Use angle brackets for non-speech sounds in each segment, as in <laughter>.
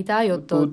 いだよと。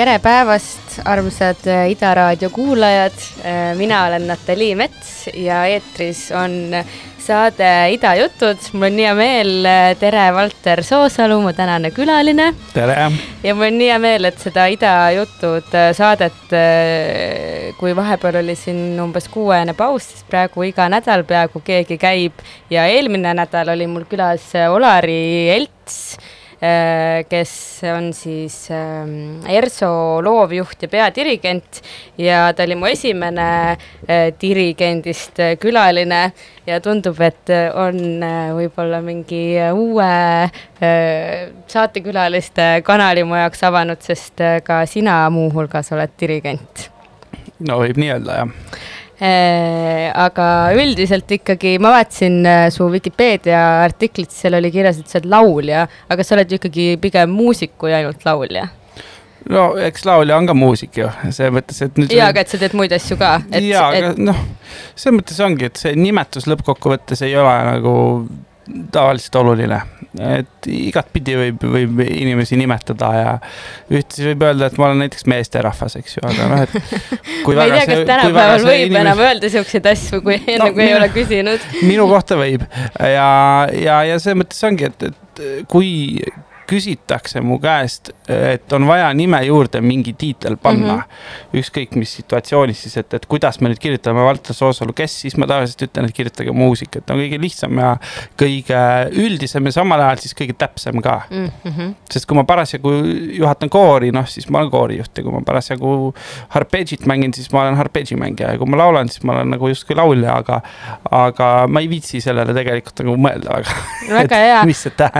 Tere päevast, armsad äh, Ida raadio kuulajad. mina olen Natalii Mets ja eetris on saade Ida jutud. mul on hea meel, tere, Valter Soosalu, mu tänane külaline. tere! ja mul on nii hea meel, et seda Ida jutud äh, saadet, äh, kui vahepeal oli siin umbes kuuajane paus, siis praegu iga nädal peaaegu keegi käib ja eelmine nädal oli mul külas Olari Elts kes on siis ähm, ERSO loovjuht ja peadirigent. Ja ta oli mu esimene dirigendist külaline. Ja tundub, et on võib-olla mingi uue saatekülaliste kanali mu jaoks avanud, sest ka sina muuhulgas oled dirigent. No võib nii öelda, jah. äh, aga üldiselt ikkagi ma vaatasin äh, su Vikipeedia artiklit, seal oli kirjas, et sa oled laulja, aga sa oled ju ikkagi pigem muusik kui ainult laulja. no eks laulja on ka muusik ju, selles mõttes, et nüüd. ja, aga et sa teed muid asju ka. ja, aga et... noh, selles mõttes ongi, et see nimetus lõppkokkuvõttes ei ole nagu tavaliselt oluline et igatpidi võib, võib inimesi nimetada ja ühtlasi võib öelda, et ma olen näiteks meesterahvas, eks ju, aga noh, et. <laughs> ma ei tea, kas tänapäeval võib inimesi... enam öelda siukseid asju, kui <laughs> enne no, kui ei ole küsinud. minu kohta võib ja, ja, ja selles mõttes ongi, et, et kui küsitakse mu käest, et on vaja nime juurde mingi tiitel panna mm. -hmm. ükskõik mis situatsioonis siis, et, et kuidas me nüüd kirjutame Valter Soosalu, kes, siis ma tavaliselt ütlen, et kirjutage muusika, et on kõige lihtsam ja kõige üldisem ja samal ajal siis kõige täpsem ka mm. -hmm. sest kui ma parasjagu juhatan koori, noh, siis ma olen koorijuht ja kui ma parasjagu harpeegit mängin, siis ma olen harpeegi mängija ja kui ma laulan, siis ma olen nagu justkui laulja, aga, aga ma ei viitsi sellele tegelikult nagu mõelda väga. väga <laughs> hea,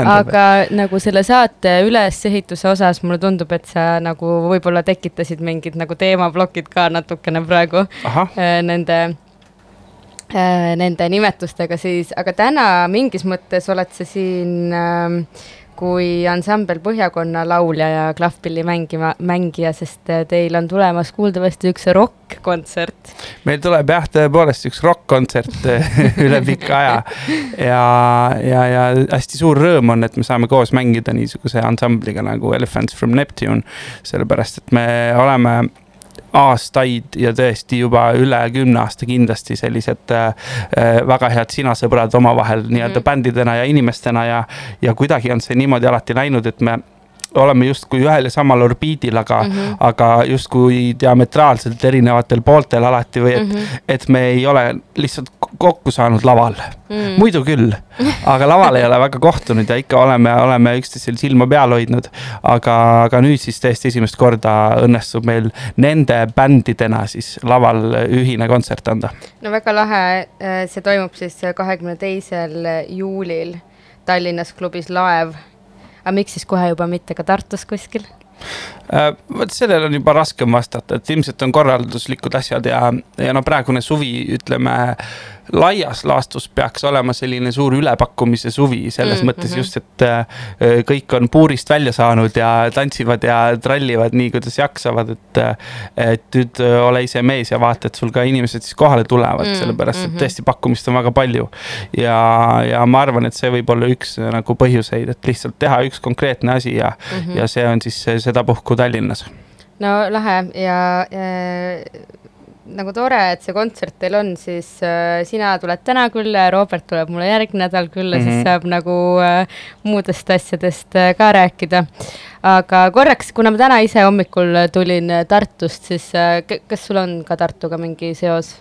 aga nagu selle saate saate ülesehituse osas mulle tundub, et sa nagu võib-olla tekitasid mingid nagu teemaplokid ka natukene praegu Aha. Äh, nende äh, nende nimetustega siis, aga täna mingis mõttes oled sa siin äh, kui ansambel Põhjakonna laulja ja klahvpilli mängima, mängija, sest äh, teil on tulemas kuuldavasti üks rokk-kontsert. meil tuleb jah, tõepoolest üks rokk-kontsert äh, <laughs> üle pika aja ja, ja, ja hästi suur rõõm on, et me saame koos mängida niisuguse ansambliga nagu Elephants from Neptune, sellepärast et me oleme aastaid ja tõesti juba üle kümne aasta kindlasti sellised äh, äh väga head sinasõbrad omavahel nii-öelda mm. bändidena ja inimestena ja, ja kuidagi on see niimoodi alati läinud, et me oleme justkui ühel ja samal orbiidil, aga mm, -hmm. aga justkui diametraalselt erinevatel pooltel alati või et mm, -hmm. et me ei ole lihtsalt kokku saanud laval mm. muidu küll, aga laval ei ole väga kohtunud ja ikka oleme, oleme üksteisel silma peal hoidnud. aga, aga nüüd siis täiesti esimest korda õnnestub meil nende bändidena siis laval ühine kontsert anda. no väga lahe, see toimub siis kahekümne teisel juulil Tallinnas klubis Laev aga miks siis kohe juba mitte ka Tartus kuskil? Äh, vot sellele on juba raskem vastata, et ilmselt on korralduslikud asjad ja, ja no praegune suvi, ütleme laias laastus peaks olema selline suur ülepakkumise suvi, selles mm -hmm. mõttes just, et äh, kõik on puurist välja saanud ja tantsivad ja trallivad nii, kuidas jaksavad, et. Äh, et nüüd ole ise mees ja vaata, et sul ka inimesed siis kohale tulevad mm, -hmm. sellepärast et mhm. tõesti pakkumist on väga palju. ja, ja ma arvan, et see võib olla üks nagu põhjuseid, et lihtsalt teha üks konkreetne asi ja mm, -hmm. ja see on siis sedapuhku Tallinnas. no lahe ja, ja nagu tore, et see kontsert teil on, siis äh, sina tuled täna külla ja Robert tuleb mulle järgmine nädal külla mm, -hmm. siis mhm. saab nagu äh, muudest asjadest äh, ka rääkida. aga korraks, kuna ma täna ise hommikul tulin Tartust, siis äh, kas sul on ka Tartuga mingi seos?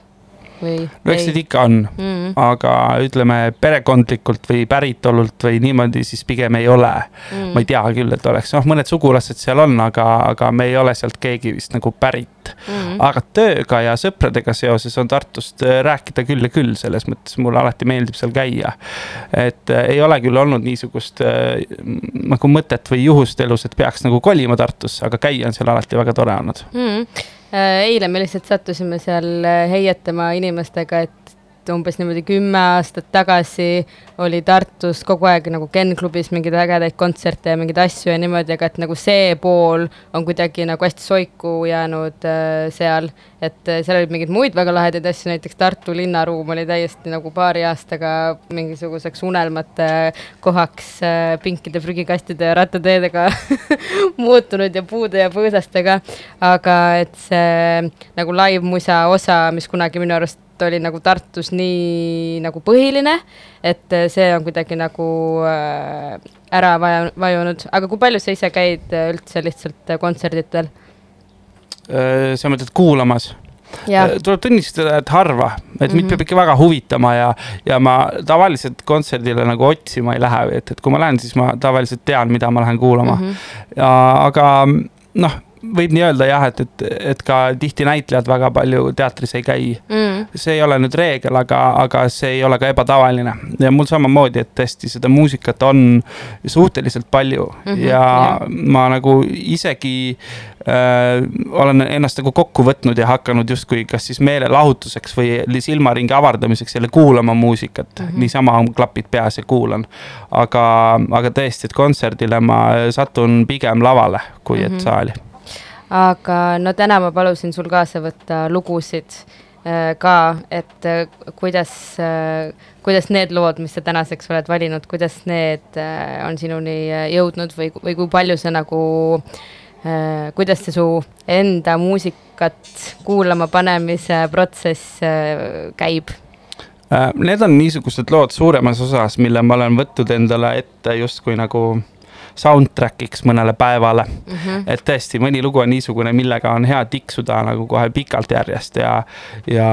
Või? no eks neid ikka on mm, -hmm. aga ütleme perekondlikult või päritolult või niimoodi, siis pigem ei ole mm. -hmm. ma ei tea küll, et oleks, noh, mõned sugulased seal on, aga, aga me ei ole sealt keegi vist nagu pärit mm. -hmm. aga tööga ja sõpradega seoses on Tartust äh, rääkida küll ja küll, selles mõttes mulle alati meeldib seal käia. et äh, ei ole küll olnud niisugust äh, nagu mõtet või juhust elus, et peaks nagu kolima Tartusse, aga käia on seal alati väga tore olnud mm. -hmm eile me lihtsalt sattusime seal äh, heietama inimestega, et umbes niimoodi kümme aastat tagasi oli Tartus kogu aeg nagu Ken klubis mingeid ägedaid kontserte ja mingeid asju ja niimoodi, aga et nagu see pool on kuidagi nagu hästi soiku jäänud äh, seal. et äh, seal olid mingeid muid väga lahedaid asju, näiteks Tartu linnaruum oli täiesti nagu paari aastaga mingisuguseks unelmate kohaks äh, pinkide prügikastide ja rattateedega <laughs> muutunud ja puude ja põõsastega. aga et see nagu live-musa osa, mis kunagi minu arust oli nagu Tartus nii nagu põhiline, et see on kuidagi nagu äh, ära vaja, vajunud, aga kui palju sa ise käid üldse lihtsalt kontserditel? Äh, sa mõtled kuulamas? Jah. tuleb tunnistada, et harva, et mm -hmm. mind Mhm. peab ikka väga huvitama ja, ja ma tavaliselt kontserdile nagu otsima ei lähe, et, et kui ma lähen, siis ma tavaliselt tean, mida ma lähen kuulama mm. -hmm. ja, aga noh, võib nii öelda jah, et, et, et ka tihti näitlejad väga palju teatris ei käi Mm. see ei ole nüüd reegel, aga, aga see ei ole ka ebatavaline ja mul samamoodi, et tõesti seda muusikat on suhteliselt palju mm -hmm, ja jah. ma nagu isegi äh, olen ennast nagu kokku võtnud ja hakanud justkui kas siis meelelahutuseks või silmaringi avardamiseks jälle kuulama muusikat mm. -hmm. niisama on klapid peas ja kuulan. aga, aga tõesti, et kontserdile ma satun pigem lavale, kui et Mhm. saali aga no täna ma palusin sul kaasa võtta lugusid äh, ka, et äh, kuidas äh,, kuidas need lood, mis sa tänaseks oled valinud, kuidas need äh, on sinuni äh, jõudnud või, või kui palju sa nagu äh,, kuidas see su enda muusikat kuulama panemise protsess äh, käib? Äh, Need on niisugused lood suuremas osas, mille ma olen võtnud endale ette justkui nagu soundtrack'iks mõnele päevale mm. -hmm. et tõesti, mõni lugu on niisugune, millega on hea tiksuda nagu kohe pikalt järjest ja, ja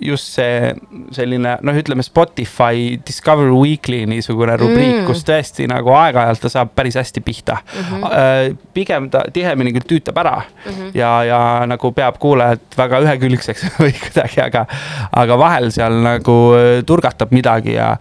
just see selline noh, ütleme Spotify Discover Weekly niisugune rubriik Mm. mm., kus tõesti nagu aeg-ajalt ta saab päris hästi pihta Mm mm. -hmm. -hmm. pigem ta tihemini küll tüütab ära Mm -hmm. ja, ja nagu peab kuulajat väga ühekülgseks <laughs> või kuidagi, aga, aga vahel seal nagu äh, turgatab midagi ja,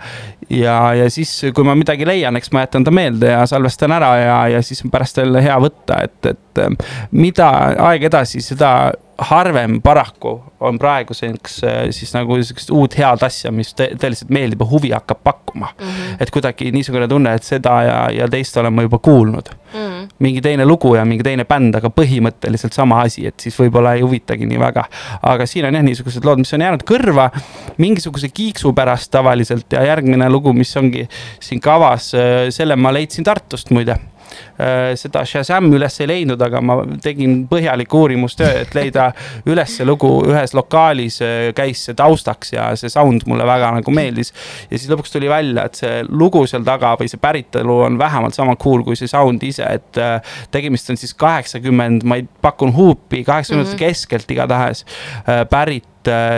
ja, ja siis, kui ma midagi leian, eks ma jätan ta meelde ja salvestan ära ja, ja siis on pärast jälle hea võtta, et, et mida aeg edasi, seda harvem paraku on praeguseks äh, siis nagu sihukest uut head asja, mis tõ- tõeliselt meeldib ja huvi hakkab pakkuma mm. -hmm. et kuidagi niisugune tunne, et seda ja, ja teist olen ma juba kuulnud Mm. mingi teine lugu ja mingi teine bänd, aga põhimõtteliselt sama asi, et siis võib-olla ei huvitagi nii väga. aga siin on jah niisugused lood, mis on jäänud kõrva mingisuguse kiiksu pärast tavaliselt ja järgmine lugu, mis ongi siin kavas, selle ma leidsin Tartust muide seda Shazam üles ei leidnud, aga ma tegin põhjaliku uurimustöö, et leida <laughs> üles see lugu ühes lokaalis käis see taustaks ja see sound mulle väga nagu meeldis. ja siis lõpuks tuli välja, et see lugu seal taga või see päritolu on vähemalt sama cool kui see sound ise, et äh, tegemist on siis kaheksakümmend, ma ei pakun huupi, kaheksakümnendate mm -hmm. keskelt igatahes äh, pärit äh,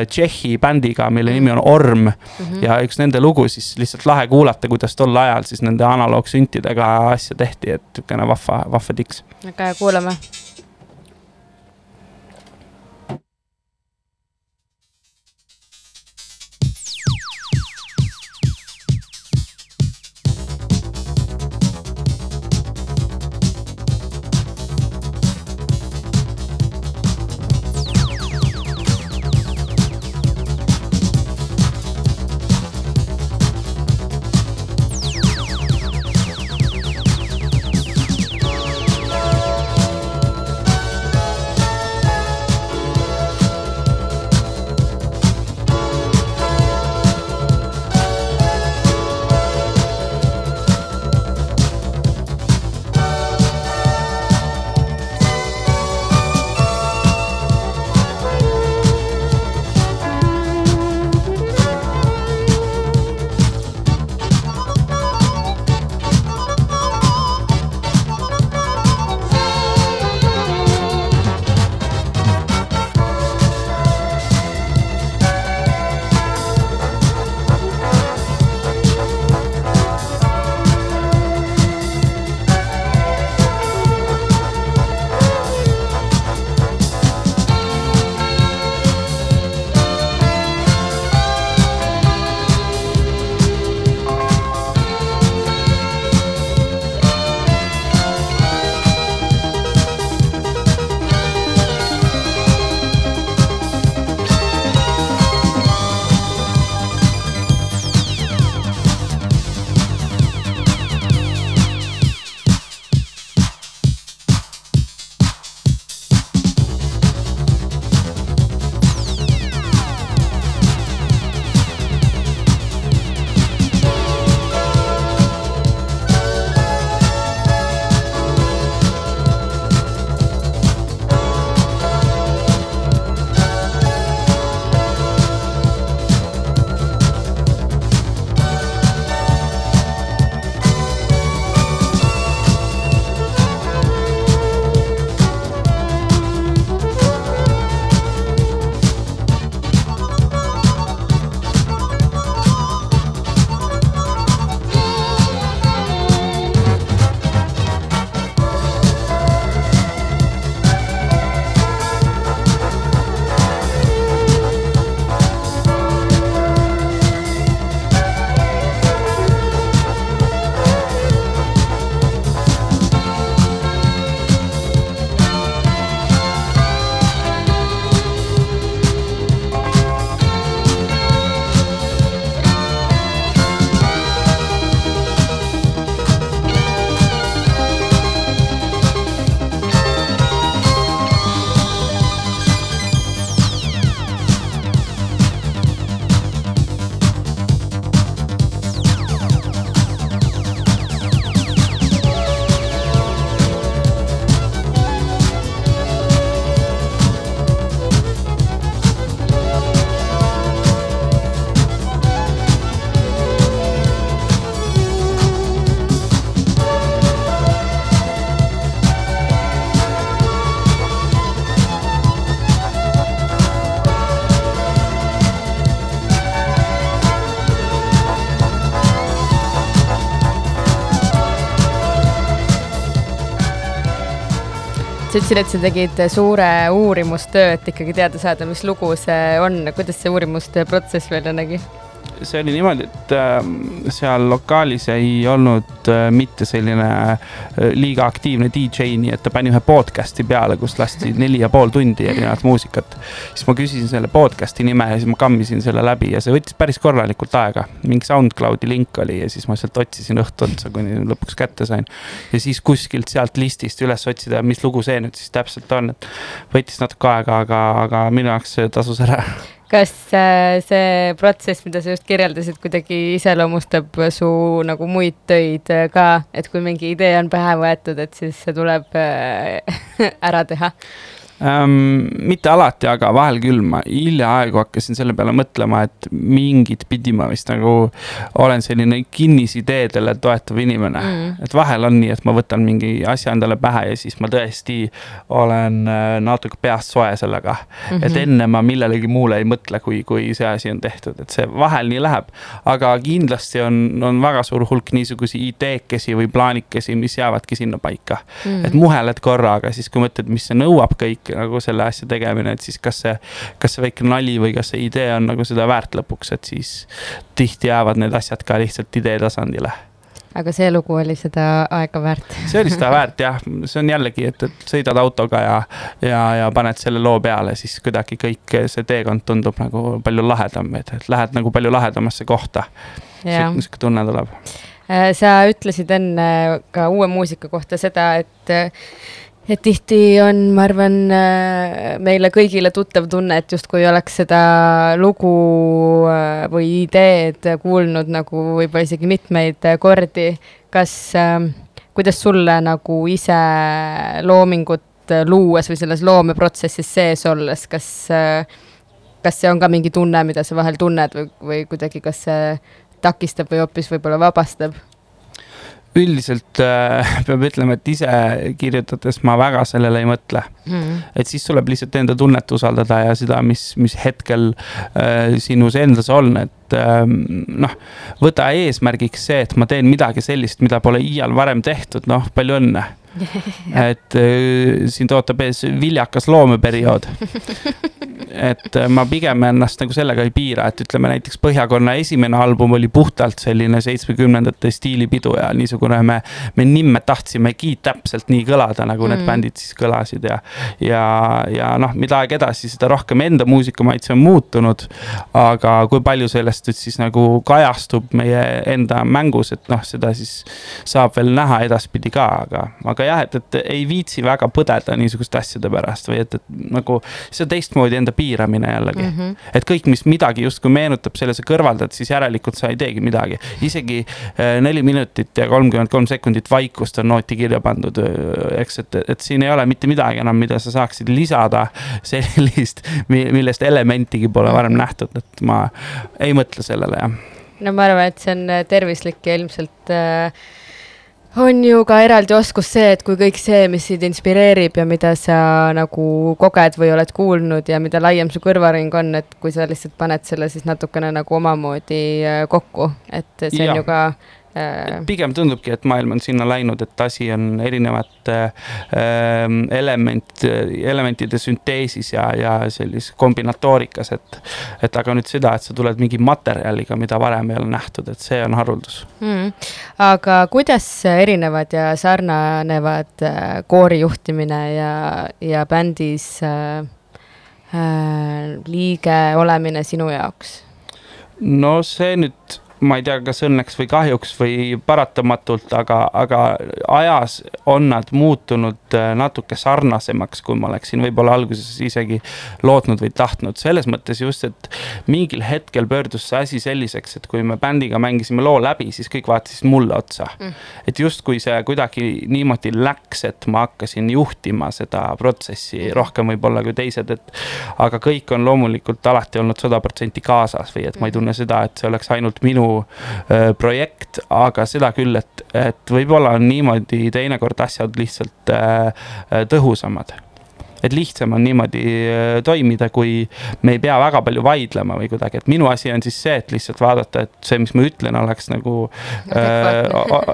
Tšehhi bändiga, mille nimi on Orm mm. -hmm. ja üks nende lugu siis lihtsalt lahe kuulata, kuidas tol ajal siis nende analoogsüntidega asja tehti, et niisugune vahva, vahva tiks. väga hea, kuulame ütlesid, et sa tegid suure uurimustöö, et ikkagi teada saada, mis lugu see on, kuidas see uurimustöö protsess välja nägi? See oli niimoodi, et äh, seal lokaalis ei olnud äh, mitte selline äh, liiga aktiivne DJ, nii et ta pani ühe podcast'i peale, kus lasti neli ja pool tundi erinevat muusikat. siis ma küsisin selle podcast'i nime ja siis ma kammisin selle läbi ja see võttis päris korralikult aega. mingi SoundCloudi link oli ja siis ma sealt otsisin õhtu otsa, kuni lõpuks kätte sain. ja siis kuskilt sealt listist üles otsida, mis lugu see nüüd siis täpselt on, et võttis natuke aega, aga, aga minu jaoks see tasus ära kas äh, see protsess, mida sa just kirjeldasid, kuidagi iseloomustab su nagu muid töid äh, ka, et kui mingi idee on pähe võetud, et siis see tuleb äh, <laughs> ära teha? Ähm,? mitte alati, aga vahel küll ma hiljaaegu hakkasin selle peale mõtlema, et mingit pidi ma vist nagu olen selline kinnisideedele toetav inimene mm.. et vahel on nii, et ma võtan mingi asja endale pähe ja siis ma tõesti olen äh, natuke peast soe sellega mm. -hmm. et enne ma millelegi muule ei mõtle, kui, kui see asi on tehtud, et see vahel nii läheb. aga kindlasti on, on väga suur hulk niisuguseid ideekesi või plaanikesi, mis jäävadki sinna paika mm.. et muheled korraga, siis kui mõtled, mis see nõuab kõik kõik nagu selle asja tegemine, et siis kas see, kas see väike nali või kas see idee on nagu seda väärt lõpuks, et siis tihti jäävad need asjad ka lihtsalt idee tasandile aga see lugu oli seda aega väärt see oli seda väärt jah, see on jällegi, et, et sõidad autoga ja, ja, ja paned selle loo peale, siis kuidagi kõik see teekond tundub nagu palju lahedam, et, et lähed nagu palju lahedamasse kohta. niisugune tunne tuleb. Äh, sa ütlesid enne ka uue muusika kohta seda, et et tihti on, ma arvan, äh, meile kõigile tuttav tunne, et justkui oleks seda lugu äh, või ideed kuulnud nagu võib-olla isegi mitmeid kordi. kas, ähm, kuidas sulle nagu ise loomingut luues või selles loomeprotsessis sees olles, kas, äh, kas see on ka mingi tunne, mida sa vahel tunned või, või kuidagi, kas see takistab või hoopis võib-olla vabastab? Üldiselt äh, <laughs> peab ütlema, et ise kirjutades ma väga sellele ei mõtle. Mm.. et siis tuleb lihtsalt enda tunnet usaldada ja seda, mis, mis hetkel äh, sinus endas on, et äh, noh, võta eesmärgiks see, et ma teen midagi sellist, mida pole iial varem tehtud, noh, palju õnne <laughs> et äh, sind ootab ees viljakas loomeperiood <laughs> et äh, ma pigem ennast nagu sellega ei piira, et ütleme näiteks Põhjakonna esimene album oli puhtalt selline seitsmekümnendate stiilipidu ja niisugune me, me nimme tahtsimegi täpselt nii kõlada, nagu mm. need bändid siis kõlasid ja, ja, ja noh, mida aeg edasi, seda rohkem enda muusikamaitse on muutunud. aga kui palju sellest nüüd siis nagu kajastub meie enda mängus, et noh, seda siis saab veel näha edaspidi ka, aga, aga jah, et, et ei viitsi väga põdeda niisuguste asjade pärast või et, et nagu see on teistmoodi enda piiramine jällegi mm. -hmm. et kõik, mis midagi justkui meenutab selle, sa kõrvaldad, siis järelikult sa ei teegi midagi. isegi äh, neli minutit ja kolmkümmend kolm sekundit vaikust on nooti kirja pandud, äh, eks, et, et siin ei ole mitte midagi enam, mida sa saaksid lisada sellist, millest elementigi pole varem nähtud, et ma ei mõtle sellele, jah. no ma arvan, et see on tervislik ja ilmselt äh on ju ka eraldi oskus see, et kui kõik see, mis sind inspireerib ja mida sa nagu koged või oled kuulnud ja mida laiem su kõrvaring on, et kui sa lihtsalt paned selle siis natukene nagu omamoodi äh, kokku, et see on ja. ju ka pigem tundubki, et maailm on sinna läinud, et asi on erinevate äh, element, elementide sünteesis ja, ja sellises kombinatoorikas, et. et aga nüüd seda, et sa tuled mingi materjaliga, mida varem ei ole nähtud, et see on haruldus mm.. aga kuidas erinevad ja sarnanevad äh, koori juhtimine ja, ja bändis äh, äh, liige olemine sinu jaoks? no see nüüd ma ei tea, kas õnneks või kahjuks või paratamatult, aga, aga ajas on nad muutunud äh, natuke sarnasemaks, kui ma oleksin võib-olla alguses isegi lootnud või tahtnud. selles mõttes just, et mingil hetkel pöördus see asi selliseks, et kui me bändiga mängisime loo läbi, siis kõik vaatasid mulle otsa. Mm.. et justkui see kuidagi niimoodi läks, et ma hakkasin juhtima seda protsessi rohkem võib-olla kui teised, et aga kõik on loomulikult alati olnud sada protsenti kaasas või et ma ei tunne seda, et see oleks ainult minu minu äh, projekt, aga seda küll, et, et võib-olla on niimoodi teinekord asjad lihtsalt äh, tõhusamad et lihtsam on niimoodi äh, toimida, kui me ei pea väga palju vaidlema või kuidagi, et minu asi on siis see, et lihtsalt vaadata, et see, mis ma ütlen, oleks nagu äh,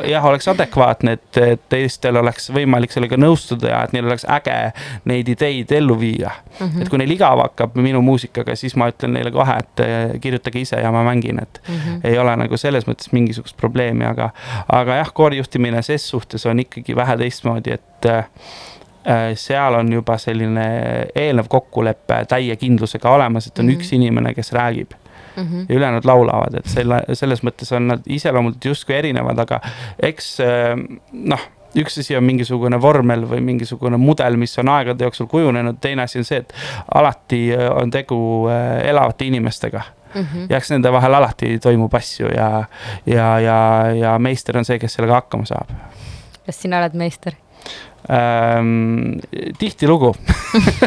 jah, oleks adekvaatne, et, teistel oleks võimalik sellega nõustuda ja et neil oleks äge neid ideid ellu viia mm. -hmm. et kui neil igav hakkab minu muusikaga, siis ma ütlen neile kohe, et äh, kirjutage ise ja ma mängin, et mm -hmm. ei ole nagu selles mõttes mingisugust probleemi, aga, aga jah, koorijuhtimine ses suhtes on ikkagi vähe teistmoodi, et Äh, seal on juba selline eelnev kokkulepe täie kindlusega olemas, et on mm -hmm. üks inimene, kes räägib mm. -hmm. ja ülejäänud laulavad, et selle, selles mõttes on nad iseloomult justkui erinevad, aga eks äh, noh üks asi on mingisugune vormel või mingisugune mudel, mis on aegade jooksul kujunenud, teine asi on see, et alati äh, on tegu elavate inimestega mm. -hmm. ja eks nende vahel alati toimub asju ja, ja, ja, ja meister on see, kes sellega hakkama saab. kas sina oled meister? Ähm,. tihtilugu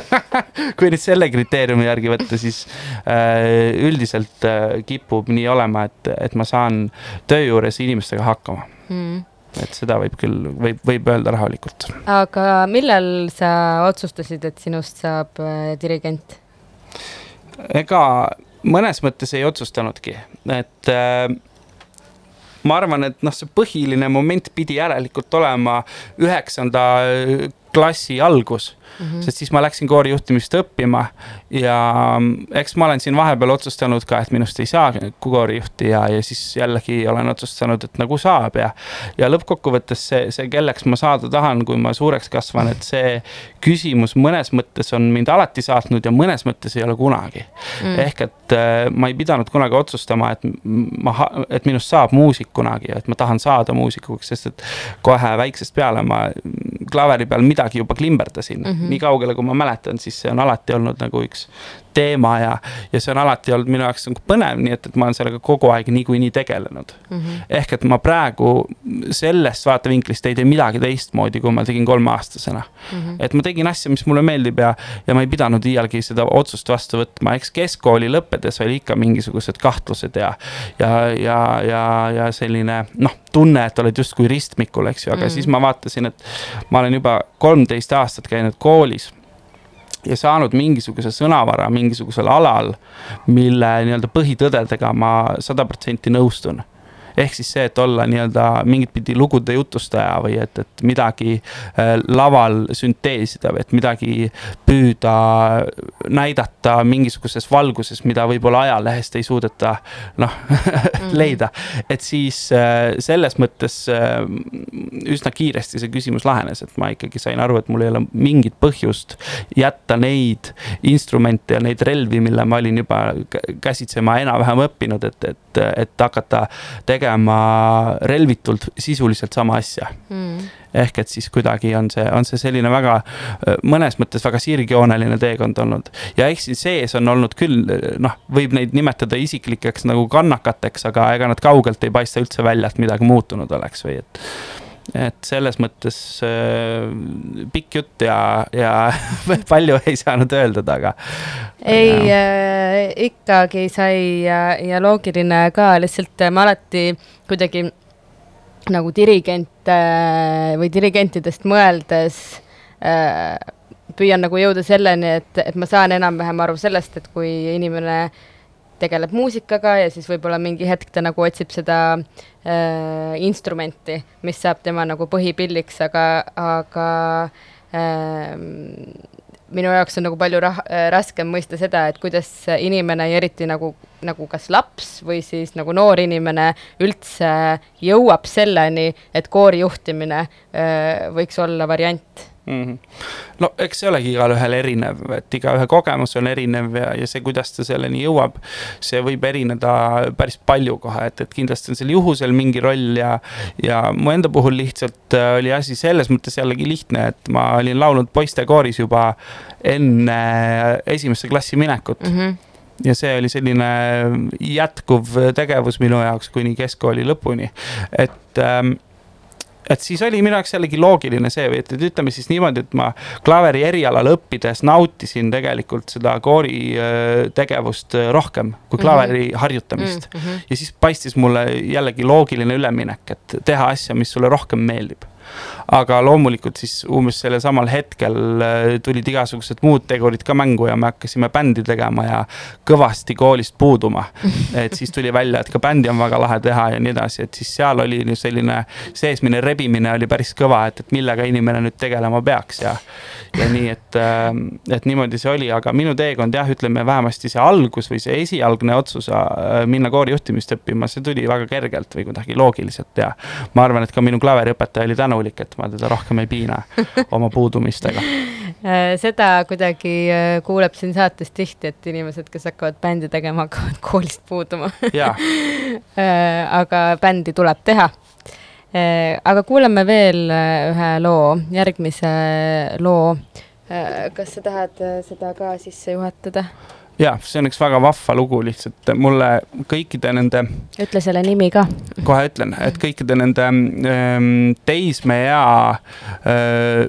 <laughs> kui nüüd selle kriteeriumi järgi võtta, siis äh, üldiselt äh, kipub nii olema, et, et ma saan töö juures inimestega hakkama mm et seda võib küll, võib, võib öelda rahulikult. aga millal sa otsustasid, et sinust saab äh, dirigent? ega mõnes mõttes ei otsustanudki, et äh, ma arvan, et noh, see põhiline moment pidi järelikult olema üheksanda klassi algus mm. -hmm. sest siis ma läksin koorijuhtimist õppima ja mm, eks ma olen siin vahepeal otsustanud ka, et minust ei saa koorijuhti ja, ja siis jällegi olen otsustanud, et nagu saab ja. ja lõppkokkuvõttes see, see, kelleks ma saada tahan, kui ma suureks kasvan, et see küsimus mõnes mõttes on mind alati saatnud ja mõnes mõttes ei ole kunagi mm.. ehk et äh, ma ei pidanud kunagi otsustama, et ma, et minust saab muusik kunagi ja et ma tahan saada muusikuks, sest et kohe väiksest peale ma klaveri peal midagi juba klimberdasin mm. -hmm nii kaugele, kui ma mäletan, siis see on alati olnud nagu üks teema ja, ja see on alati olnud minu jaoks nagu põnev, nii et, et ma olen sellega kogu aeg niikuinii tegelenud mm. -hmm. ehk et ma praegu sellest vaatevinklist ei tee midagi teistmoodi, kui ma tegin kolmeaastasena mm. -hmm. et ma tegin asja, mis mulle meeldib ja, ja ma ei pidanud iialgi seda otsust vastu võtma, eks keskkooli lõppedes oli ikka mingisugused kahtlused ja, ja, ja, ja, ja selline noh, tunne, et oled justkui ristmikul, eks ju, aga mm -hmm. siis ma vaatasin, et ma olen juba kolmteist aastat käinud koolis ja saanud mingisuguse sõnavara mingisugusel alal, mille nii-öelda põhitõdedega ma sada protsenti nõustun ehk siis see, et olla nii-öelda mingit pidi lugude jutustaja või et, et midagi äh, laval sünteesida või et midagi püüda näidata mingisuguses valguses, mida võib-olla ajalehest ei suudeta noh <laughs> mhm. leida. et siis äh, selles mõttes äh, üsna kiiresti see küsimus lahenes, et ma ikkagi sain aru, et mul ei ole mingit põhjust jätta neid instrumente ja neid relvi, mille ma olin juba käsitsema enam-vähem õppinud, et, et, et hakata tegema tegema relvitult sisuliselt sama asja mm. ehk et siis kuidagi on see, on see selline väga, mõnes mõttes väga sirgjooneline teekond olnud. ja eks siin sees on olnud küll, noh, võib neid nimetada isiklikeks nagu kannakateks, aga ega nad kaugelt ei paista üldse välja, et midagi muutunud oleks või et et selles mõttes äh, pikk jutt ja, ja <laughs> palju ei saanud öeldud, aga. ei äh,, ikkagi sai ja, ja loogiline ka, lihtsalt ma alati kuidagi nagu dirigent äh, või dirigentidest mõeldes äh, püüan nagu jõuda selleni, et, et ma saan enam-vähem aru sellest, et kui inimene äh, tegeleb muusikaga ja siis võib-olla mingi hetk ta nagu otsib seda äh, instrumenti, mis saab tema nagu põhipilliks, aga, aga äh, minu jaoks on nagu palju rah-, äh, raskem mõista seda, et kuidas inimene ja eriti nagu, nagu kas laps või siis nagu noor inimene üldse jõuab selleni, et koori juhtimine äh, võiks olla variant mm. -hmm. no eks see olegi igalühel erinev, et igaühe kogemus on erinev ja, ja see, kuidas ta selleni jõuab, see võib erineda päris palju kohe, et, et kindlasti on seal juhusel mingi roll ja, ja mu enda puhul lihtsalt äh, oli asi selles mõttes jällegi lihtne, et ma olin laulnud poistekooris juba enne esimesse klassi minekut mm. -hmm ja see oli selline jätkuv tegevus minu jaoks kuni keskkooli lõpuni, et ähm, et siis oli minu jaoks jällegi loogiline see et, et ütleme siis niimoodi, et ma klaveri erialal õppides nautisin tegelikult seda koori äh, tegevust äh, rohkem kui klaveri mm -hmm. harjutamist mm. -hmm. ja siis paistis mulle jällegi loogiline üleminek, et teha asja, mis sulle rohkem meeldib aga loomulikult siis umbes sellel samal hetkel äh, tulid igasugused muud tegurid ka mängu ja me hakkasime bändi tegema ja kõvasti koolist puuduma. <laughs> et siis tuli välja, et ka bändi on väga lahe teha ja nii edasi, et siis seal oli selline seesmine rebimine oli päris kõva, et, et millega inimene nüüd tegelema peaks ja ja nii, et, ähm, et niimoodi see oli, aga minu teekond jah, ütleme vähemasti see algus või see esialgne otsus äh, minna koorijuhtimist õppima, see tuli väga kergelt või kuidagi loogiliselt ja ma arvan, et ka minu klaveriõpetaja oli tänulik, et ma teda rohkem ei piina oma puudumistega <laughs> äh, seda kuidagi äh, kuuleb siin saates tihti, et inimesed, kes hakkavad bändi tegema, hakkavad koolist puuduma <laughs> aga bändi tuleb teha Äh, aga kuulame veel äh, ühe loo, järgmise loo. Äh, kas sa tahad seda ka sisse juhatada? Ja see on üks väga vahva lugu lihtsalt mulle kõikide nende. ütle selle nimi ka. kohe ütlen, et kõikide nende ähm, teismeea äh,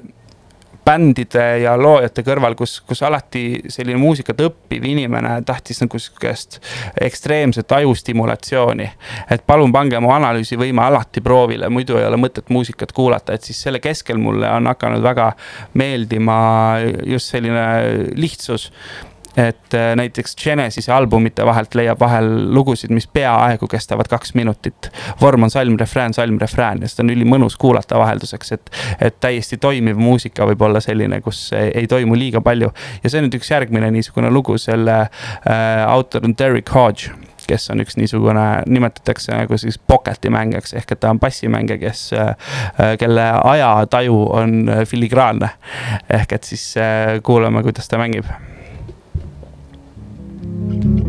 bändide ja loojate kõrval, kus, kus alati selline muusikat õppiv inimene tahtis nagu sihukest ekstreemset ajustimulatsiooni. et palun pange mu analüüsivõime alati proovile, muidu ei ole mõtet muusikat kuulata, et siis selle keskel mulle on hakanud väga meeldima just selline lihtsus et äh, näiteks Genesis'e albumite vahelt leiab vahel lugusid, mis peaaegu kestavad kaks minutit. vorm on salm, refrään, salm, refrään ja seda on ülimõnus kuulata vahelduseks, et, et täiesti toimiv muusika võib olla selline, kus ei, toimu liiga palju. ja see on nüüd üks järgmine niisugune lugu, selle äh, autor on Derek Hodge kes on üks niisugune, nimetatakse nagu siis pocket'i mängijaks ehk et ta on bassimängija, kes, äh, kelle ajataju on filigraanne. ehk et siis äh, kuulame, kuidas ta mängib see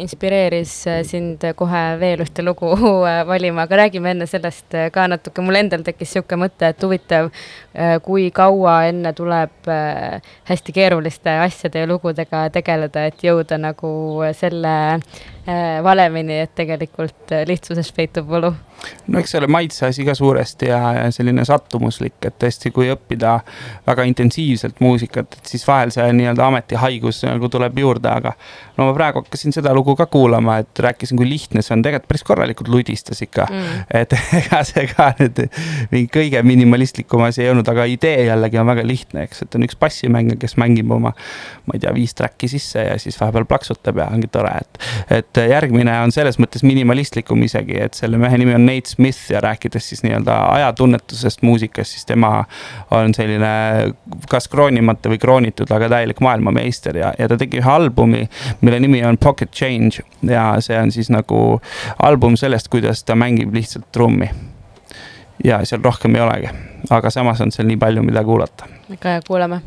inspireeris äh, sind kohe veel ühte lugu valima, aga räägime enne sellest ka natuke, mul endal tekkis niisugune mõte, et huvitav, kui kaua enne tuleb hästi keeruliste asjade ja lugudega tegeleda, et jõuda nagu selle valemini, et tegelikult lihtsuses peitub võlu. No eks see ole maitse asi ka suuresti ja, ja selline sattumuslik, et tõesti, kui õppida väga intensiivselt muusikat, et siis vahel see nii-öelda ametihaigus nagu tuleb juurde, aga no ma praegu hakkasin seda lugu ka kuulama, et rääkisin, kui lihtne see on, tegelikult päris korralikult ludistas ikka. Mm.. et <laughs> ega see ka nüüd mingi kõige minimalistlikum asi ei olnud, aga idee jällegi on väga lihtne, eks, et on üks bassimängija, kes mängib oma, ma ei tea, viis track'i sisse ja siis vahepeal plaksutab ja ongi tore, et. et järgmine on selles mõttes minimalistlikum isegi, et selle mehe nimi on Nate Smith ja rääkides siis nii-öelda ajatunnetusest muusikas, siis tema on selline kas kroonimata või kroonitud, aga täielik maailmameister ja, ja ta tegi ühe albumi, mille nimi on Pocket Change ja see on siis nagu album sellest, kuidas ta mängib lihtsalt trummi. ja seal rohkem ei olegi, aga samas on seal nii palju, mida kuulata. väga hea, kuulame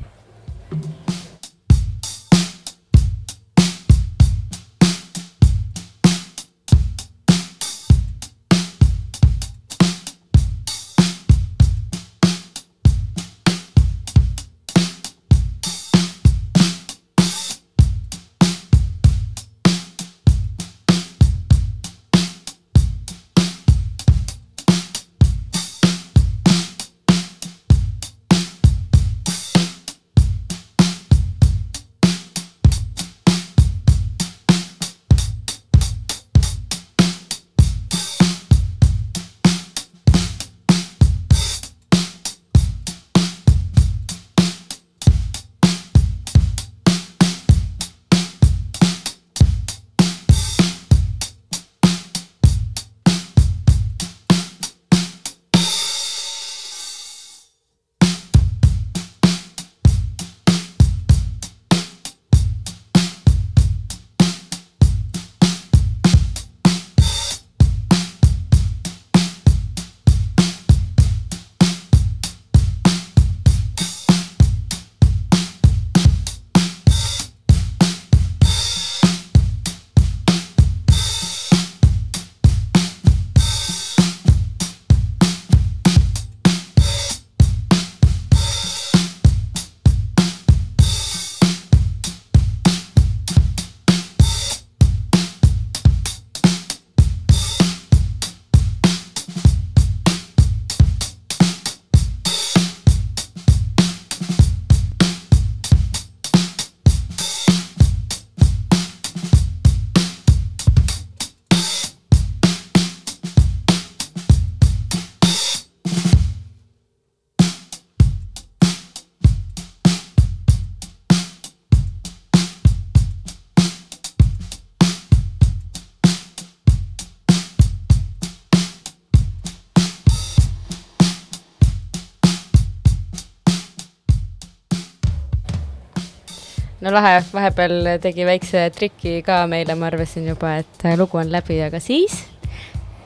lahe, vahepeal tegi väikse triki ka meile, ma arvasin juba, et lugu on läbi, aga siis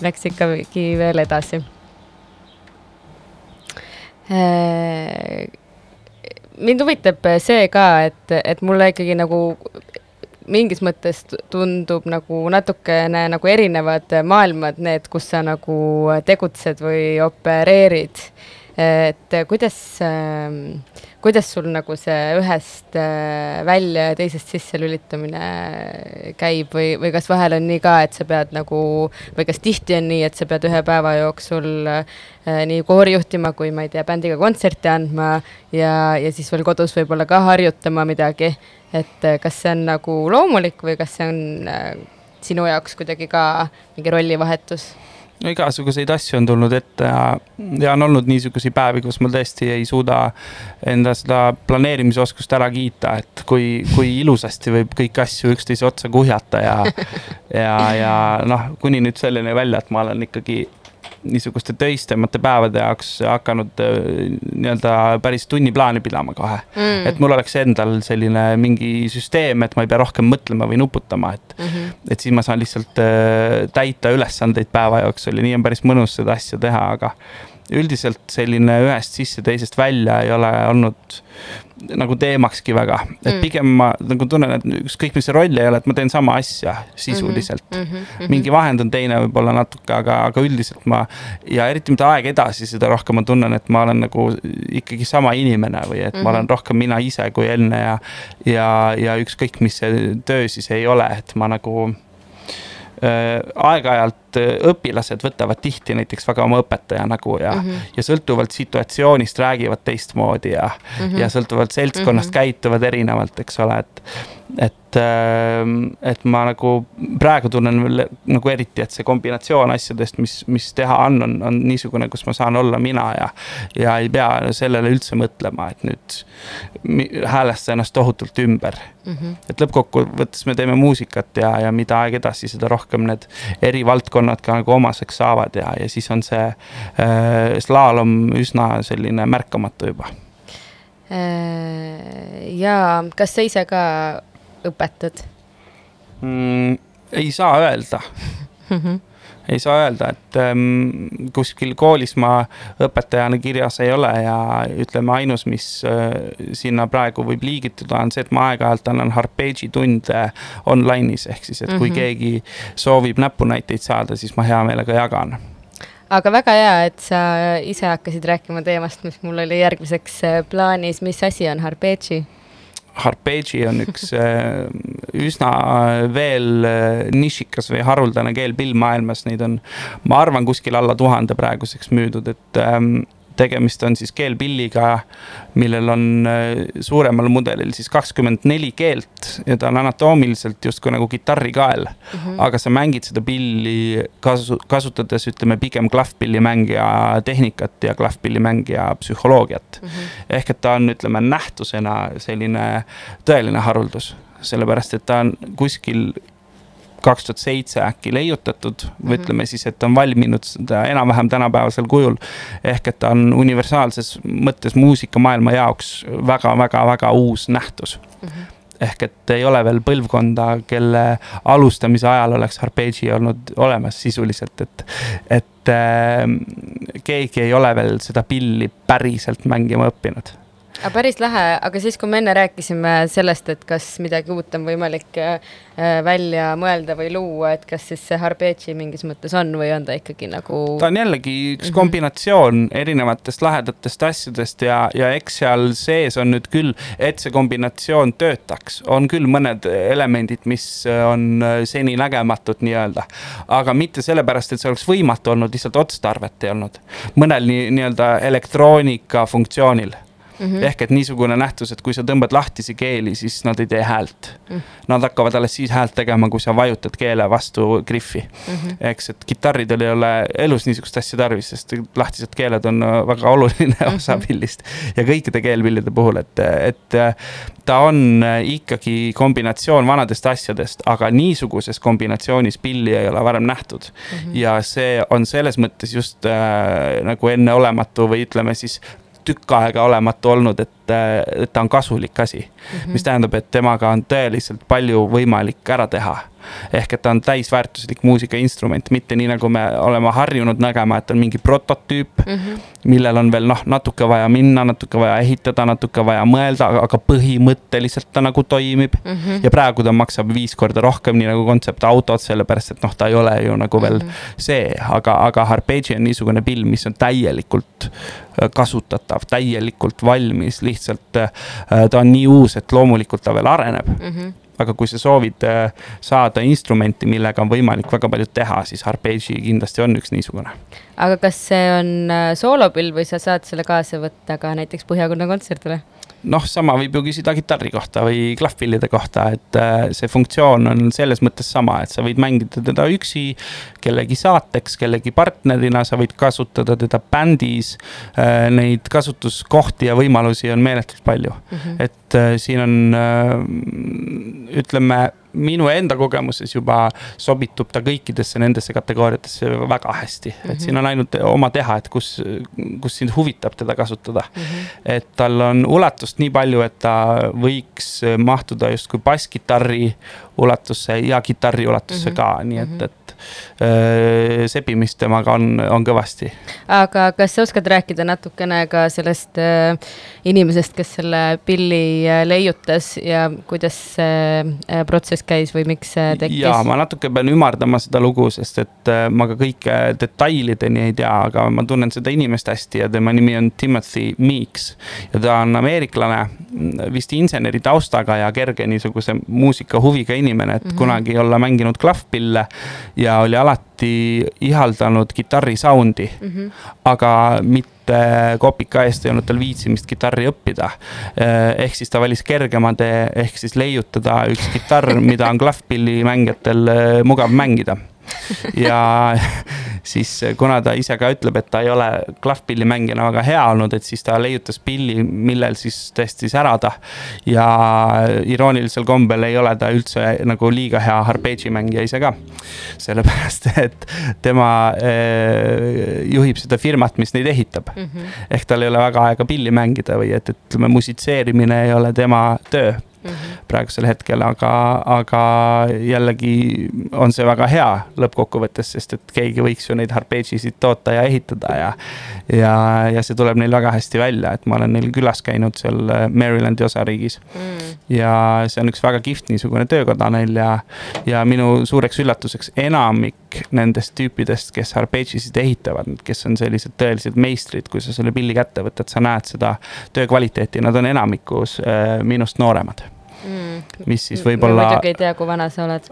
läks ikkagi veel edasi. Äh, mind huvitab see ka, et, et mulle ikkagi nagu mingis mõttes tundub nagu natukene nagu erinevad maailmad, need, kus sa nagu tegutsed või opereerid. Et kuidas äh, kuidas sul nagu see ühest äh, välja ja teisest sisse lülitamine käib või, või kas vahel on nii ka, et sa pead nagu või kas tihti on nii, et sa pead ühe päeva jooksul äh, nii koori juhtima kui ma ei tea, bändiga kontserti andma ja, ja siis veel kodus võib-olla ka harjutama midagi. et äh, kas see on nagu loomulik või kas see on äh, sinu jaoks kuidagi ka mingi rollivahetus? No igasuguseid asju on tulnud ette ja, ja on olnud niisuguseid päevi, kus ma tõesti ei suuda enda seda planeerimisoskust ära kiita, et kui, kui ilusasti võib kõiki asju üksteise otsa kuhjata ja, ja, ja noh, kuni nüüd selleni välja, et ma olen ikkagi niisuguste töisemate päevade jaoks hakanud äh, nii-öelda päris tunniplaani pidama kohe mm.. et mul oleks endal selline mingi süsteem, et ma ei pea rohkem mõtlema või nuputama, et mm, -hmm. et siis ma saan lihtsalt äh, täita ülesandeid päeva jooksul ja nii on päris mõnus seda asja teha, aga üldiselt selline ühest sisse, teisest välja ei ole olnud nagu teemakski väga, et mm. pigem ma nagu tunnen, et ükskõik, mis see roll ei ole, et ma teen sama asja sisuliselt mm. -hmm, mm -hmm. mingi vahend on teine võib-olla natuke, aga, aga üldiselt ma ja eriti mida aeg edasi, seda rohkem ma tunnen, et ma olen nagu ikkagi sama inimene või et mm -hmm. ma olen mhm. rohkem mina ise kui enne ja, ja, ja ükskõik, mis see töö siis ei ole, et ma nagu aeg-ajalt äh, õpilased võtavad tihti näiteks väga oma õpetaja nägu ja mm, -hmm. ja sõltuvalt situatsioonist räägivad teistmoodi ja mm, -hmm. ja sõltuvalt seltskonnast mm -hmm. käituvad erinevalt, eks ole, et. Et, et ma nagu praegu tunnen veel nagu eriti, et see kombinatsioon asjadest, mis, mis teha on, on, on niisugune, kus ma saan olla mina ja. ja ei pea sellele üldse mõtlema, et nüüd häälestada ennast tohutult ümber mm. -hmm. et lõppkokkuvõttes me teeme muusikat ja, ja mida aeg edasi, seda rohkem need eri valdkonnad ka nagu omaseks saavad ja, ja siis on see äh, slaalom üsna selline märkamatu juba Äh, ja kas sa ise ka õpetad mm,? ei saa öelda mm. <laughs> -hmm ei saa öelda, et ähm, kuskil koolis ma õpetajana kirjas ei ole ja ütleme, ainus, mis äh, sinna praegu võib liigituda, on see, et ma aeg-ajalt annan Harpeigi tunde online'is, ehk siis, et kui mm -hmm. keegi soovib näpunäiteid saada, siis ma hea meelega jagan aga väga hea, et sa ise hakkasid rääkima teemast, mis mul oli järgmiseks äh, plaanis, mis asi on Harpeegi? Harpeegi on üks <laughs> äh, üsna veel äh, nišikas või haruldane keelpill maailmas, neid on, ma arvan, kuskil alla tuhande praeguseks müüdud, et ähm, tegemist on siis keelpilliga, millel on äh, suuremal mudelil siis kakskümmend neli keelt ja ta on anatoomiliselt justkui nagu kitarrikael mm. -hmm. aga sa mängid seda pilli kasu, kasutades, ütleme pigem klahvpillimängija tehnikat ja klahvpillimängija psühholoogiat mm. -hmm. ehk et ta on, ütleme nähtusena selline tõeline haruldus sellepärast et ta on kuskil kaks tuhat seitse äkki leiutatud mm -hmm. ütleme siis, et on valminud seda enam-vähem tänapäevasel kujul. ehk et ta on universaalses mõttes muusikamaailma jaoks väga-väga-väga uus nähtus mm. -hmm ehk et ei ole veel põlvkonda, kelle alustamise ajal oleks Harpeegi olnud olemas sisuliselt, et, et äh, keegi ei ole veel seda pilli päriselt mängima õppinud aga päris lahe, aga siis, kui me enne rääkisime sellest, et kas midagi uut on võimalik äh, välja mõelda või luua, et kas siis see Harpeegi mingis mõttes on või on ta ikkagi nagu? ta on jällegi üks mm -hmm. kombinatsioon erinevatest lahedatest asjadest ja, ja eks seal sees on nüüd küll, et see kombinatsioon töötaks, on küll mõned elemendid, mis on seninägematud nii-öelda. aga mitte sellepärast, et see oleks võimatu olnud, lihtsalt otstarvet ei olnud. mõnel nii, nii-öelda elektroonika funktsioonil Mm -hmm. ehk et niisugune nähtus, et kui sa tõmbad lahtisi keeli, siis nad ei tee häält mm. -hmm. Nad hakkavad alles siis häält tegema, kui sa vajutad keele vastu griffi mm. -hmm. eks, et kitarridel ei ole elus niisugust asja tarvis, sest lahtised keeled on väga oluline mm -hmm. osa pillist. ja kõikide keelpillide puhul, et, et ta on ikkagi kombinatsioon vanadest asjadest, aga niisuguses kombinatsioonis pilli ei ole varem nähtud mm. -hmm. ja see on selles mõttes just äh, nagu enneolematu või ütleme siis tükk aega olematu olnud, et, et ta on kasulik asi mm. -hmm. mis tähendab, et temaga on tõeliselt palju võimalik ära teha ehk et ta on täisväärtuslik muusikainstrument, mitte nii, nagu me oleme harjunud nägema, et on mingi prototüüp mm, -hmm. millel on veel noh, natuke vaja minna, natuke vaja ehitada, natuke vaja mõelda, aga põhimõtteliselt ta nagu toimib mm. -hmm. ja praegu ta maksab viis korda rohkem, nii nagu kontseptautod, sellepärast et noh, ta ei ole ju nagu veel mm -hmm. see, aga, aga Harpegi on niisugune pill, mis on täielikult äh, kasutatav, täielikult valmis, lihtsalt äh, ta on nii uus, et loomulikult ta veel areneb mm. -hmm aga kui sa soovid äh, saada instrumenti, millega on võimalik väga palju teha, siis Harpegi kindlasti on üks niisugune. aga kas see on äh, soolopill või sa saad selle kaasa võtta ka näiteks Põhjakonna kontserdile? Noh, sama võib ju küsida kitarri kohta või klahvpillide kohta, et äh, see funktsioon on selles mõttes sama, et sa võid mängida teda üksi, kellegi saateks, kellegi partnerina, sa võid kasutada teda bändis. Äh, neid kasutuskohti ja võimalusi on meeletult palju mm, -hmm. et äh, siin on ütleme minu enda kogemuses juba sobitub ta kõikidesse nendesse kategooriatesse väga hästi mm. -hmm. et siin on ainult oma teha, et kus, kus sind huvitab teda kasutada mm. -hmm. et tal on ulatust nii palju, et ta võiks mahtuda justkui basskitarri ulatusse ja kitarri ulatusse mm -hmm. ka, nii et, mhm. et Äh, sebimist temaga on, on kõvasti. aga kas sa oskad rääkida natukene ka sellest äh, inimesest, kes selle pilli äh, leiutas ja kuidas see protsess käis või miks see tekkis? ja ma natuke pean ümardama seda lugu, sest et ma ka kõike detailideni ei tea, aga ma tunnen seda inimest hästi ja tema nimi on Timothy Meeks. ja ta on ameeriklane, vist inseneri taustaga ja kerge niisuguse muusikahuviga inimene, et mm -hmm. kunagi olla mänginud klahvpille ja oli alati ihaldanud kitarri sound'i mm. -hmm. aga mitte kopika eest ei olnud tal viitsimist kitarri õppida. ehk siis ta valis kergema tee, ehk siis leiutada üks kitarr, mida on <laughs> klahvpillimängijatel mugav mängida ja siis kuna ta ise ka ütleb, et ta ei ole klahvpillimängijana väga hea olnud, et siis ta leiutas pilli, millel siis tõesti särada. ja iroonilisel kombel ei ole ta üldse nagu liiga hea arpeggimängija ise ka. sellepärast, et tema eh, juhib seda firmat, mis neid ehitab mm. -hmm. ehk tal ei ole väga aega pilli mängida või et, ütleme, musitseerimine ei ole tema töö mm -hmm. praegusel hetkel, aga, aga jällegi on see väga hea lõppkokkuvõttes, sest et keegi võiks ju neid arpeggisid toota ja ehitada ja. ja, ja see tuleb neil väga hästi välja, et ma olen neil külas käinud seal Marylandi osariigis mm.. ja see on üks väga kihvt niisugune töökoda neil ja, ja minu suureks üllatuseks enamik nendest tüüpidest, kes arpeggisid ehitavad, kes on sellised tõelised meistrid, kui sa selle pilli kätte võtad, sa näed seda töö kvaliteeti, nad on enamikus äh, minust nooremad mm.. mis siis võib-olla. muidugi ei tea, kui vana sa oled.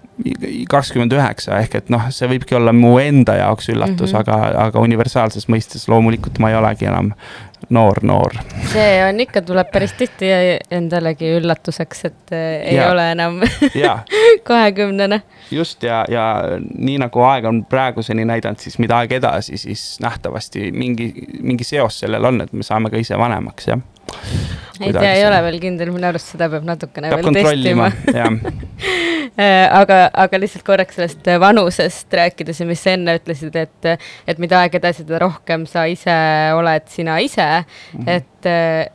kakskümmend üheksa ehk et noh, see võibki olla mu enda jaoks üllatus mm, -hmm. aga, aga universaalses mõistes loomulikult ma ei olegi enam noor, noor. see on ikka, tuleb päris tihti endalegi üllatuseks, et äh, ei ja. ole enam <laughs> kahekümnene. just ja, ja nii nagu aeg on praeguseni näidanud, siis mida aeg edasi, siis nähtavasti mingi, mingi seos sellel on, et me saame ka ise vanemaks, jah ei tea, ei ole veel kindel, minu arust seda peab natukene peab veel testima <laughs> äh, aga, aga lihtsalt korraks sellest vanusest rääkides ja mis sa enne ütlesid, et, et mida aeg edasi, seda rohkem sa ise oled sina ise mm. -hmm. et,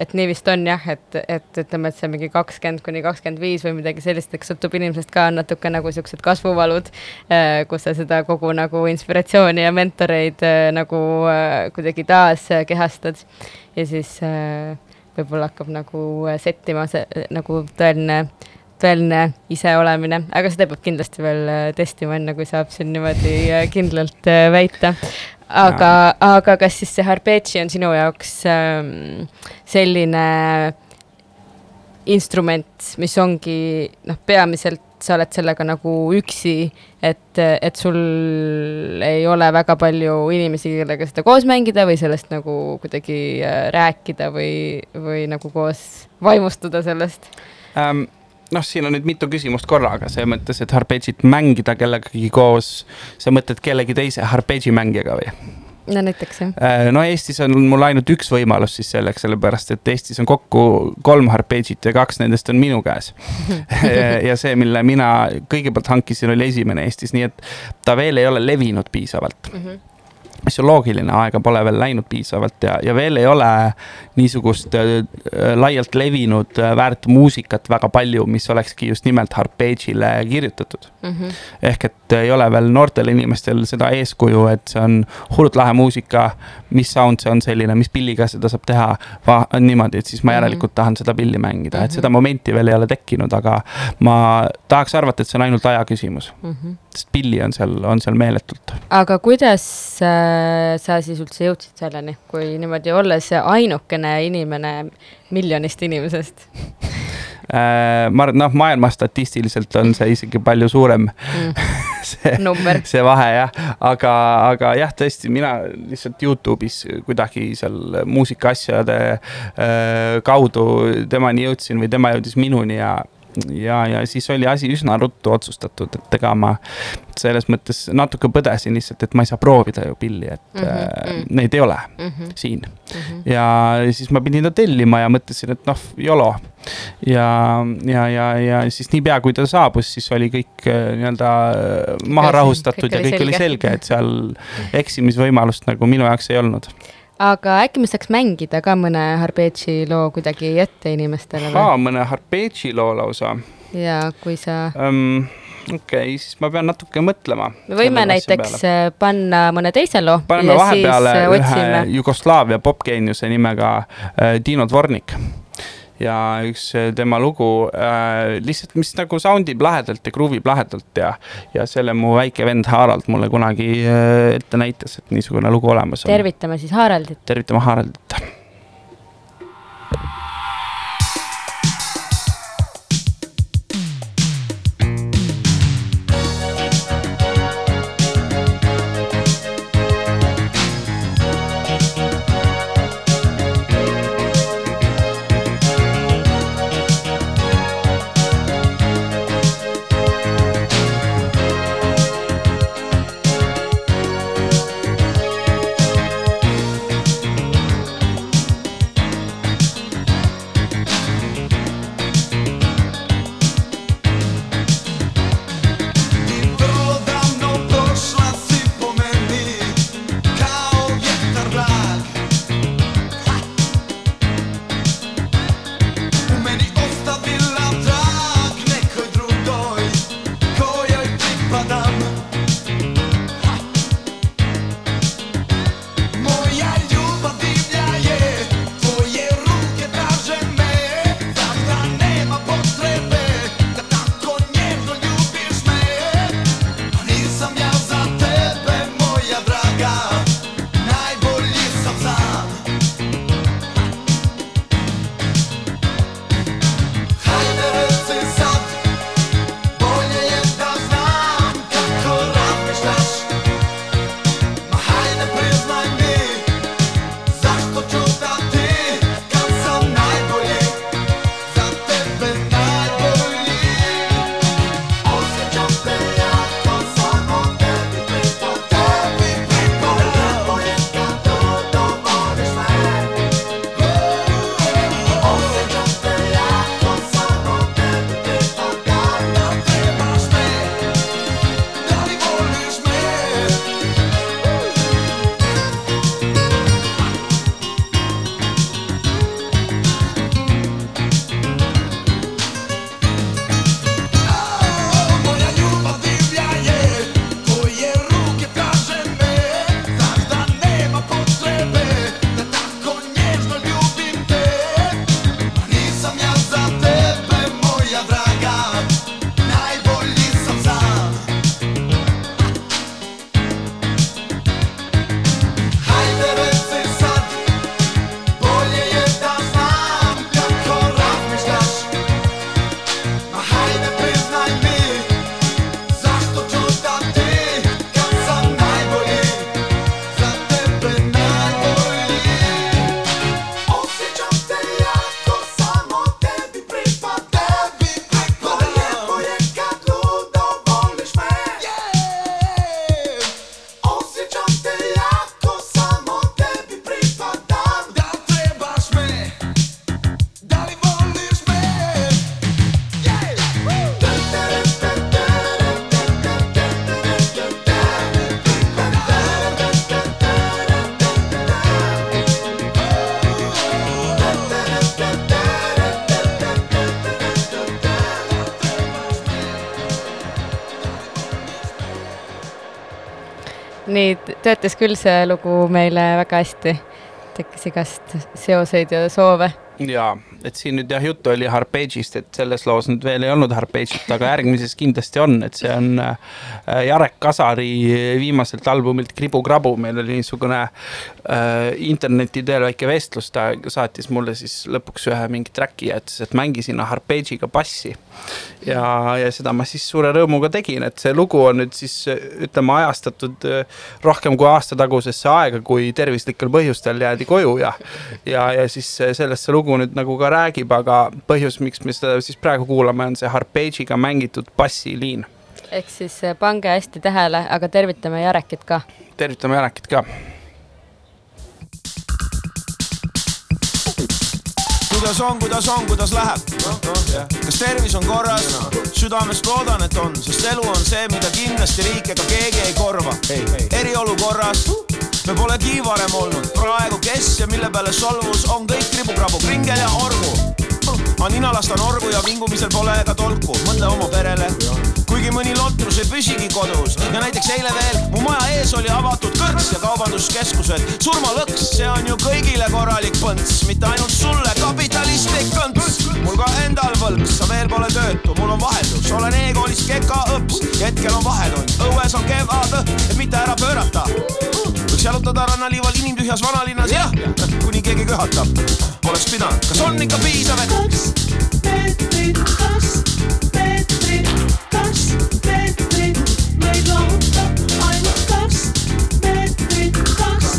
et nii vist on jah, et, et ütleme, et see mingi kakskümmend kuni kakskümmend viis või midagi sellist, eks sõltub inimesest ka natuke nagu siuksed kasvuvalud, äh, kus sa seda kogu nagu inspiratsiooni ja mentoreid äh, nagu kuidagi taas kehastad ja siis äh, võib-olla hakkab nagu äh, settima see äh, nagu tõeline, tõeline iseolemine, aga seda peab kindlasti veel äh, testima, enne kui saab siin niimoodi kindlalt väita. aga, aga kas siis see Harpeggi on sinu jaoks ähm, selline instrument, mis ongi noh, peamiselt sa oled sellega nagu üksi, et, et sul ei ole väga palju inimesi, kellega seda koos mängida või sellest nagu kuidagi äh, rääkida või, või nagu koos vaimustuda sellest um.? noh, siin on nüüd mitu küsimust korraga, selles mõttes, et arpeggit mängida kellegagi koos, sa mõtled kellegi teise arpeggi mängijaga või? No näiteks jah. Äh, no Eestis on mul ainult üks võimalus siis selleks, sellepärast et Eestis on kokku kolm arpeggit ja kaks nendest on minu käes <laughs> <laughs> ja see, mille mina kõigepealt hankisin, oli esimene Eestis, nii et ta veel ei ole levinud piisavalt mm. -hmm mis on loogiline, aega pole veel läinud piisavalt ja, ja veel ei ole niisugust äh, laialt levinud äh, väärt muusikat väga palju, mis olekski just nimelt arpeggile kirjutatud mm. -hmm. ehk et ei ole veel noortel inimestel seda eeskuju, et see on hullult lahe muusika, mis sound see on selline, mis pilliga seda saab teha. niimoodi, et siis ma mhm. järelikult tahan seda pilli mängida mm, -hmm. et mhm. seda momenti veel ei ole tekkinud, aga ma tahaks arvata, et see on ainult aja küsimus mm. -hmm. sest pilli on seal, on seal meeletult. aga kuidas äh Äh, sa siis üldse jõudsid selleni, kui niimoodi olles ainukene inimene miljonist inimesest? Äh, ma arvan, noh, maailma statistiliselt on see isegi palju suurem mm. <laughs> see, see vahe jah, aga, aga jah, tõesti, mina lihtsalt Youtube'is kuidagi seal muusikaasjade äh, kaudu temani jõudsin või tema jõudis minuni ja ja, ja siis oli asi üsna ruttu otsustatud, et ega ma selles mõttes natuke põdesin lihtsalt, et ma ei saa proovida ju pilli, et mm -hmm. neid ei ole mm -hmm. siin mm. -hmm. ja siis ma pidin ta tellima ja mõtlesin, et noh, YOLO. ja, ja, ja, ja siis niipea, kui ta saabus, siis oli kõik äh, nii-öelda äh, maha rahustatud kõik ja kõik selge. oli selge, et seal eksimisvõimalust nagu minu jaoks ei olnud aga äkki me saaks mängida ka mõne Harpeggi loo kuidagi ette inimestele või? mõne Harpeggi loo lausa? jaa, kui sa um, okei okay,, siis ma pean natuke mõtlema. me võime näiteks peale. Äh, panna mõne teise loo. paneme vahepeale äh, ühe Jugoslaavia popgeeniuse nimega äh, Dino Dvornik ja üks äh, tema lugu äh, lihtsalt, mis nagu sound ib lahedalt ja groove ib lahedalt ja, ja selle mu väike vend Harald mulle kunagi äh, ette näitas, et niisugune lugu olemas on. tervitame siis Haraldit. tervitame Haraldit nii töötas küll see lugu meile väga hästi. tekkis igast seoseid ja soove ja, et siin nüüd jah, juttu oli Harpeigist, et selles loos nüüd veel ei olnud Harpeigit, aga järgmises kindlasti on, et see on äh, Jarek Kasari viimaselt albumilt Kribu-krabu, meil oli niisugune äh, interneti teel väike vestlus, ta saatis mulle siis lõpuks ühe mingi track'i ja ütles, et mängi sinna Harpeigiga bassi. ja, ja seda ma siis suure rõõmuga tegin, et see lugu on nüüd siis ütleme ajastatud äh, rohkem kui aasta tagusesse aega, kui tervislikel põhjustel jäädi koju ja, ja, ja siis see lugu lugu nüüd nagu ka räägib, aga põhjus, miks me seda siis praegu kuulame, on see Harpeigiga mängitud bassiliin. ehk siis eh, pange hästi tähele, aga tervitame Jarekit ka. tervitame Jarekit ka kuidas on, kuidas on, kuidas läheb no,? No, kas tervis on korras no.? südamest loodan, et on, sest elu on see, mida kindlasti riik ega keegi ei korva. eriolukorras me polegi varem olnud, praegu kes ja mille peale solvus, on kõik kribukrabu, kringel ja orgu. ma nina lastan orgu ja vingumisel pole ka tolku, mõtle oma perele. Kuigi mõni lotrus ei püsigi kodus. Ja näiteks eile veel mu maja ees oli avatud kõrts ja kaubanduskeskused. surmalõks, see on ju kõigile korralik põnts, mitte ainult sulle, kapitalistlik kõnts. mul ka endal võlks, sa veel pole töötu, mul on vaheldus, olen e-koolis keka õps. Ja hetkel on vahetund, õues on kevad, et mitte ära pöörata. Võiks jalutada rannaliival inimtühjas vanalinnas, jah, kuni keegi köhatab. Poleks pidanud, kas on ikka piisav, et kaks meetrit, kaks meetrit kaks meetrit, meid lahutab ainult kaks meetrit, kaks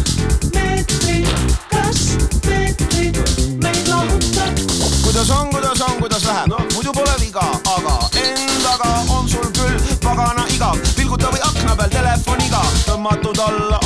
meetrit, kaks meetrit, meid lahutab. kuidas on, kuidas on, kuidas läheb no.? muidu pole viga, aga endaga on sul küll pagana igav. pilguta või akna peal telefoniga, tõmmatud alla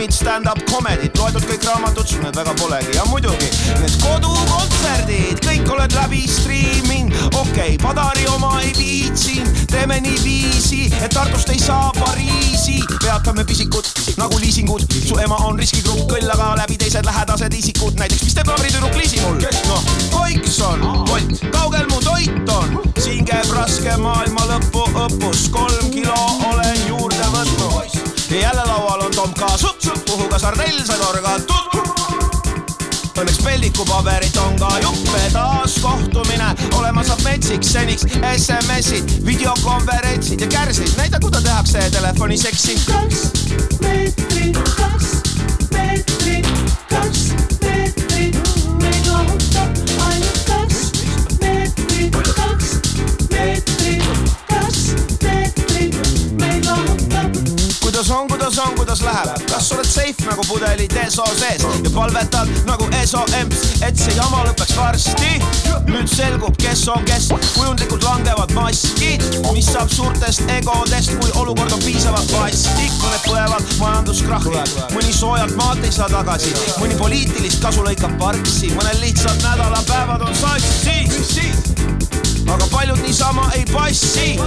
filmid, stand-up comedyd, loetud kõik raamatud, sul need väga polegi. Ja muidugi need kodukontserdid, kõik oled läbi striiminud, okei okay,, Padari oma ei viitsinud, teeme niiviisi, et Tartust ei saa Pariisi, peatame pisikud nagu liisingud, su ema on riskigrupp, küll aga läbi teised lähedased isikud, näiteks mis teeb naabritüdruk Liisi mul, noh, koiks on, Bolt, kaugel mu toit on, siin käib raske maailma lõpu õppus, kolm kilo olen juurde võtnud. Ja jälle laual supp, kuhu ka sardell sai torgatud Õnneks peldikupaberit on ka juppe taas kohtumine, olema saab metsiks seniks SMS-id, videokonverentsid ja kärsid, näida, kuidas tehakse telefoniseksi. kaks meetrit, kaks meetrit, kaks kuidas on, kuidas läheb, kas oled safe nagu pudelid ESO sees? Ja palvetad nagu ESO emps, et see jama lõpeks varsti. nüüd selgub, kes on kes, kujundlikult langevad maskid, mis saab suurtest egodest, kui olukord on piisavalt vastik, mõned põevad majanduskrahhi, mõni soojalt maalt ei saa tagasi, mõni poliitilist kasu lõikab parksi, mõnel lihtsalt nädalapäevad on sassi. Aga paljud niisama ei passi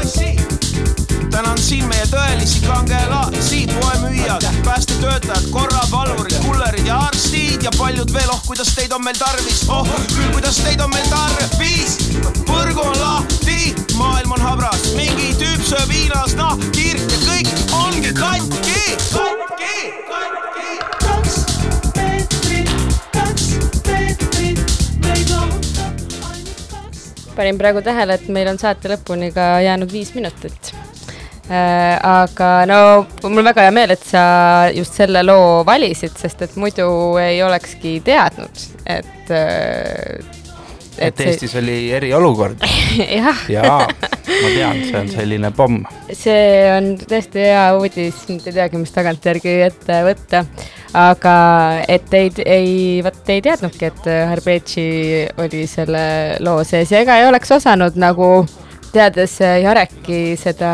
tänan siin meie tõelisi kangelasi, poemüüjad, päästetöötajad, korravalvurid, kullerid ja arstid ja paljud veel, oh kuidas teid on meil tarvis, oh küll kuidas teid on meil tarvis. põrgu on lahti, maailm on habras, mingi tüüp sööb Hiinas nahkhiirt ja kõik ongi katki, katki. Panin praegu tähele, et meil on saate lõpuni ka jäänud viis minutit. Äh, aga no mul väga hea meel, et sa just selle loo valisid, sest et muidu ei olekski teadnud, et äh, et, et Eestis see... oli eriolukord. <laughs> Jaa, ma tean, see on selline pomm. see on tõesti hea uudis, nüüd ei teagi, mis tagantjärgi ette võtta. aga et teid ei, vot ei teadnudki, et Harbetši oli selle loo sees ja ega ei oleks osanud nagu teades Jareki seda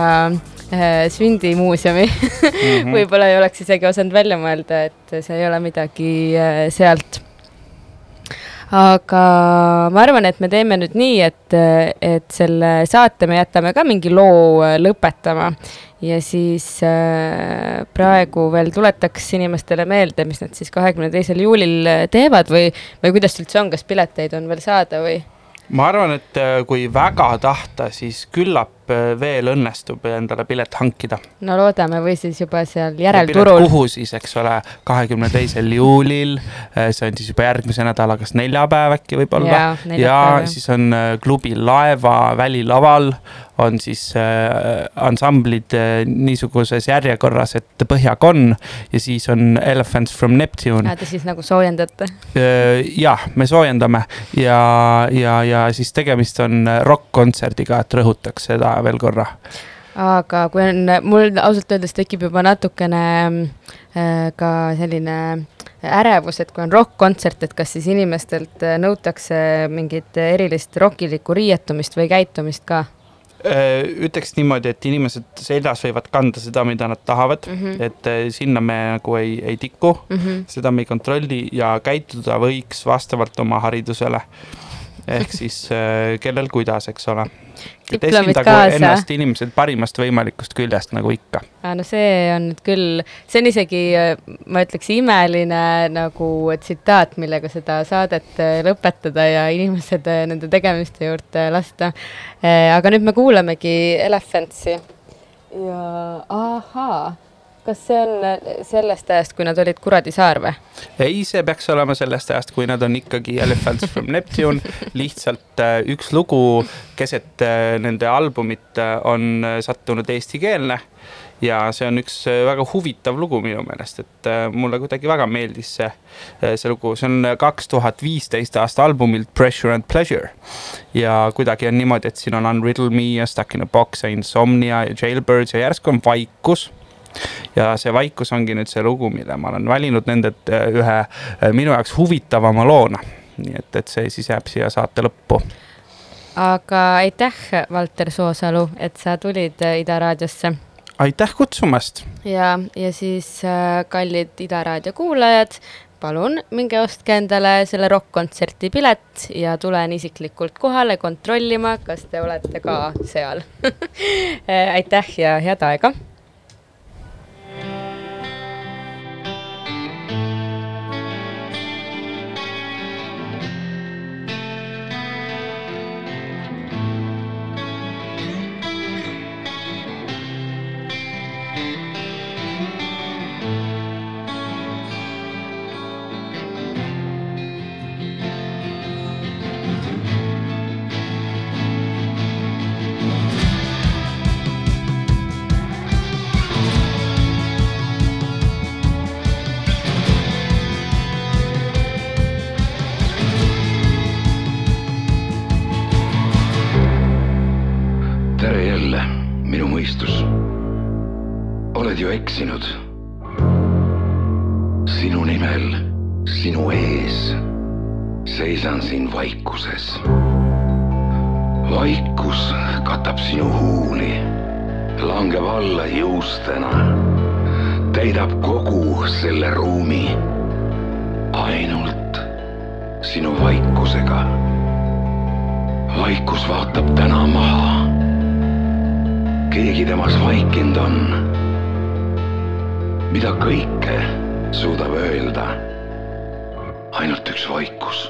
Äh, sündimuuseumi <laughs> mm -hmm. võib-olla ei oleks isegi osanud välja mõelda, et see ei ole midagi äh, sealt. Aga ma arvan, et me teeme nüüd nii, et, et selle saate me jätame ka mingi loo äh, lõpetama ja siis äh, praegu veel tuletaks inimestele meelde, mis nad siis kahekümne teisel juulil teevad või, või kuidas üldse on, kas pileteid on veel saada või? ma arvan, et kui väga tahta, siis küllap äh, veel õnnestub endale pilet hankida. no loodame või siis juba seal järelturul. kuhu siis, eks ole, kahekümne teisel <laughs> juulil, äh, see on siis juba järgmise nädala, kas neljapäev äkki võib-olla. ja, ja siis on klubi Laeva välilaval on siis äh, ansamblid äh, niisuguses järjekorras, et Põhjakon ja siis on Elephants from Neptune. te siis nagu soojendate äh,? jah, me soojendame ja, ja, ja siis tegemist on rokk-kontserdiga, et rõhutaks seda veel korra aga kui on, mul ausalt öeldes tekib juba natukene äh, ka selline ärevus, et kui on rokk-kontsert, et kas siis inimestelt nõutakse mingit erilist rokilikku riietumist või käitumist ka? Äh, ütleks niimoodi, et inimesed seljas võivad kanda seda, mida nad tahavad mm, -hmm. et äh, sinna me nagu ei, ei tiku mm, -hmm. seda me ei kontrolli ja käituda võiks vastavalt oma haridusele. Ehk <laughs> siis äh, kellel kuidas, eks ole et esindagu ennast inimesed parimast võimalikust küljest, nagu ikka. no see on nüüd küll, see on isegi, ma ütleks, imeline nagu tsitaat, millega seda saadet äh, lõpetada ja inimesed äh, nende tegemiste juurde lasta. Äh, aga nüüd me kuulamegi Elephantsi ja ahaa kas see on äh, sellest ajast, kui nad olid Kuradi saar või? ei, see peaks olema sellest ajast, kui nad on ikkagi Elephants from <laughs> Neptune. lihtsalt äh, üks lugu keset äh, nende albumit on sattunud eestikeelne ja see on üks väga huvitav lugu minu meelest, et mulle kuidagi väga meeldis see, see lugu, see on kaks tuhat viisteist aasta albumilt Pressure and Pleasure. ja kuidagi on niimoodi, et siin on Unriddle Me ja Stuck in a Box ja Insomnia ja Jailbirds ja järsku on vaikus ja see vaikus ongi nüüd see lugu, mille ma olen valinud nendelt äh, ühe äh, minu jaoks huvitavama loona. nii et, et see siis jääb siia saate lõppu. aga aitäh, Valter Soosalu, et sa tulid äh, Ida raadiosse. aitäh kutsumast. ja, ja siis kallid Ida raadio kuulajad palun minge ostke endale selle rokk-kontserti pilet ja tulen isiklikult kohale kontrollima, kas te olete ka seal <laughs> aitäh ja head aega eksinud. sinu nimel, sinu ees seisan siin vaikuses. vaikus katab sinu huuli, langeb alla juustena, täidab kogu selle ruumi. ainult sinu vaikusega. vaikus vaatab täna maha. keegi temas vaikinud on mida kõike suudab öelda. Ainult üks vaikus